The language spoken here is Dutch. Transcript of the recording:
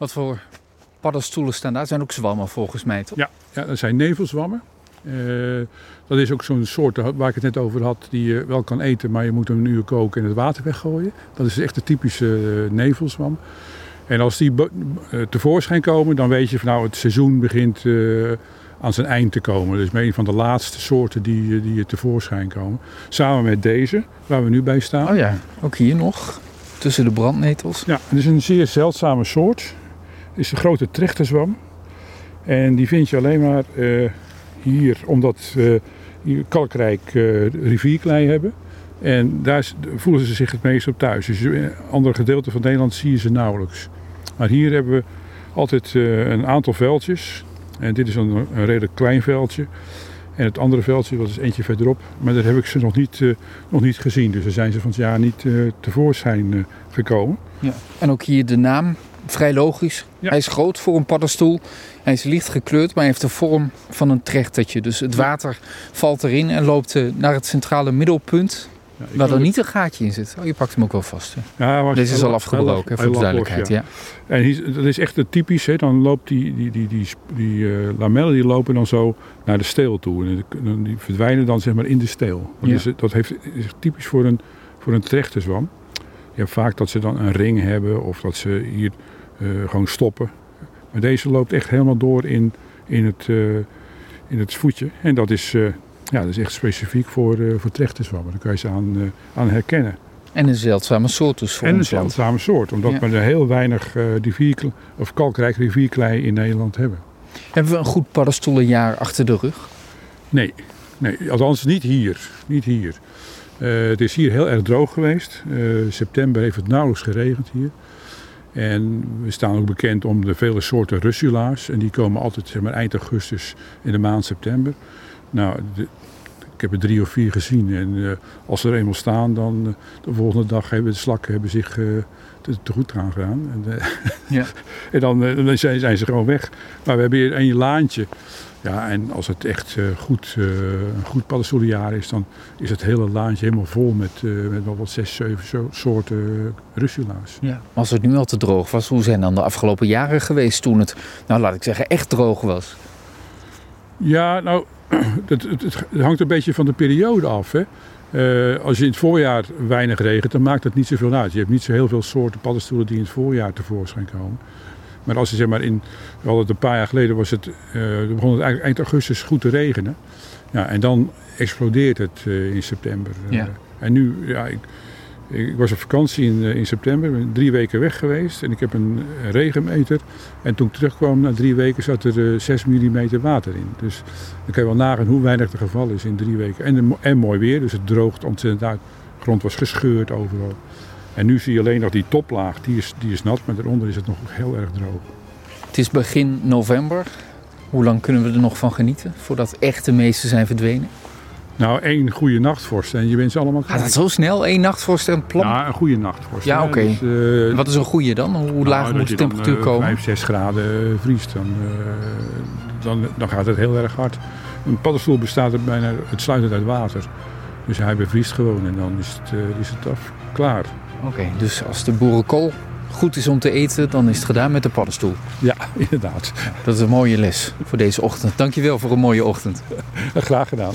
Wat voor paddenstoelen staan daar? zijn ook zwammen volgens mij, toch? Ja, ja dat zijn nevelzwammen. Uh, dat is ook zo'n soort waar ik het net over had, die je wel kan eten, maar je moet hem een uur koken en het water weggooien. Dat is echt de typische nevelzwam. En als die tevoorschijn komen, dan weet je van nou het seizoen begint aan zijn eind te komen. Dus een van de laatste soorten die, die tevoorschijn komen. Samen met deze, waar we nu bij staan. Oh ja, ook hier nog, tussen de brandnetels. Ja, het is een zeer zeldzame soort. Is een grote trechterzwam. En die vind je alleen maar uh, hier, omdat we hier kalkrijk uh, rivierklei hebben. En daar voelen ze zich het meest op thuis. Dus in andere gedeelten van Nederland zie je ze nauwelijks. Maar hier hebben we altijd uh, een aantal veldjes en dit is een, een redelijk klein veldje. En het andere veldje, dat is eentje verderop. Maar daar heb ik ze nog niet, uh, nog niet gezien. Dus daar zijn ze van het jaar niet uh, tevoorschijn uh, gekomen. Ja. En ook hier de naam, vrij logisch. Ja. Hij is groot voor een paddenstoel. Hij is licht gekleurd, maar hij heeft de vorm van een trechtertje. Dus het water valt erin en loopt naar het centrale middelpunt. Ja, waar er niet een gaatje in zit. Oh, je pakt hem ook wel vast. Hè? Ja, Deze is al afgebroken, voor de duidelijkheid. ja. En dat is echt typisch. Hè? Dan loopt die, die, die, die, die uh, lamellen die lopen dan zo naar de steel toe. En die verdwijnen dan zeg maar in de steel. Dat, is, dat heeft, is typisch voor een, voor een trechterszwam. Je hebt vaak dat ze dan een ring hebben of dat ze hier gewoon stoppen. Maar deze loopt echt helemaal door in, in, het, uh, in het voetje. En dat is ja, dat is echt specifiek voor, uh, voor trechterszwammen. Daar kan je ze aan, uh, aan herkennen. En een zeldzame soort dus voor En een zeldzame soort, omdat we er heel weinig uh, rivier, of kalkrijk rivierklei in Nederland hebben. Hebben we een goed paddenstoelenjaar achter de rug? Nee, nee althans niet hier. Niet hier. het is hier heel erg droog geweest. september heeft het nauwelijks geregend hier. En we staan ook bekend om de vele soorten russulaars. En die komen altijd zeg maar, eind augustus in de maand september. Nou, de, ik heb er drie of vier gezien. En uh, als ze er eenmaal staan, dan uh, de volgende dag hebben de slakken hebben zich uh, te, te, goed gaan gedaan. En, ja. en dan, dan zijn, zijn, ze gewoon weg. Maar we hebben hier een laantje. Ja, en als het echt goed, een goed paddenstoelenjaar is, dan is het hele laantje helemaal vol met, met wel wat zes, zeven soorten russula's. Ja. Als het nu al te droog was, hoe zijn dan de afgelopen jaren geweest toen het, nou laat ik zeggen, echt droog was? Ja, nou, het, het, het, hangt een beetje van de periode af. Hè? Uh, als je in het voorjaar weinig regent, dan maakt het niet zoveel uit. Je hebt niet zo heel veel soorten paddenstoelen die in het voorjaar tevoorschijn komen. Maar als je zeg maar in, wel het een paar jaar geleden was het, uh, begon het eigenlijk eind augustus goed te regenen. Ja, en dan explodeert het uh, in september. Ja. En nu, ja, ik, ik was op vakantie in, eh, in september, ben drie weken weg geweest en ik heb een regenmeter. En toen ik terugkwam na drie weken zat er 6 eh, mm water in. Dus dan kan je wel nagaan hoe weinig er geval is in drie weken. En, en mooi weer, dus het droogt ontzettend uit. De grond was gescheurd overal. En nu zie je alleen nog die toplaag, die is, die is nat, maar daaronder is het nog heel erg droog. Het is begin november. Hoe lang kunnen we er nog van genieten voordat echt de meeste zijn verdwenen? Nou, één goede nachtvorst en je bent ze allemaal Gaat dat zo snel? Één nachtvorst en plan? Ja, een goede nachtvorst. Ja, oké. Okay. Dus, uh, Wat is een goede dan? Hoe nou, laag moet de temperatuur dan, uh, komen? 5, 6 graden vriest. Dan, uh, dan, dan gaat het heel erg hard. Een paddenstoel bestaat er bijna uitsluitend uit water. Dus hij bevriest gewoon en dan is het, is het af. Klaar. Oké, okay, dus als de boerenkool goed is om te eten, dan is het gedaan met de paddenstoel. Ja, inderdaad. Dat is een mooie les voor deze ochtend. Dankjewel voor een mooie ochtend. Graag gedaan.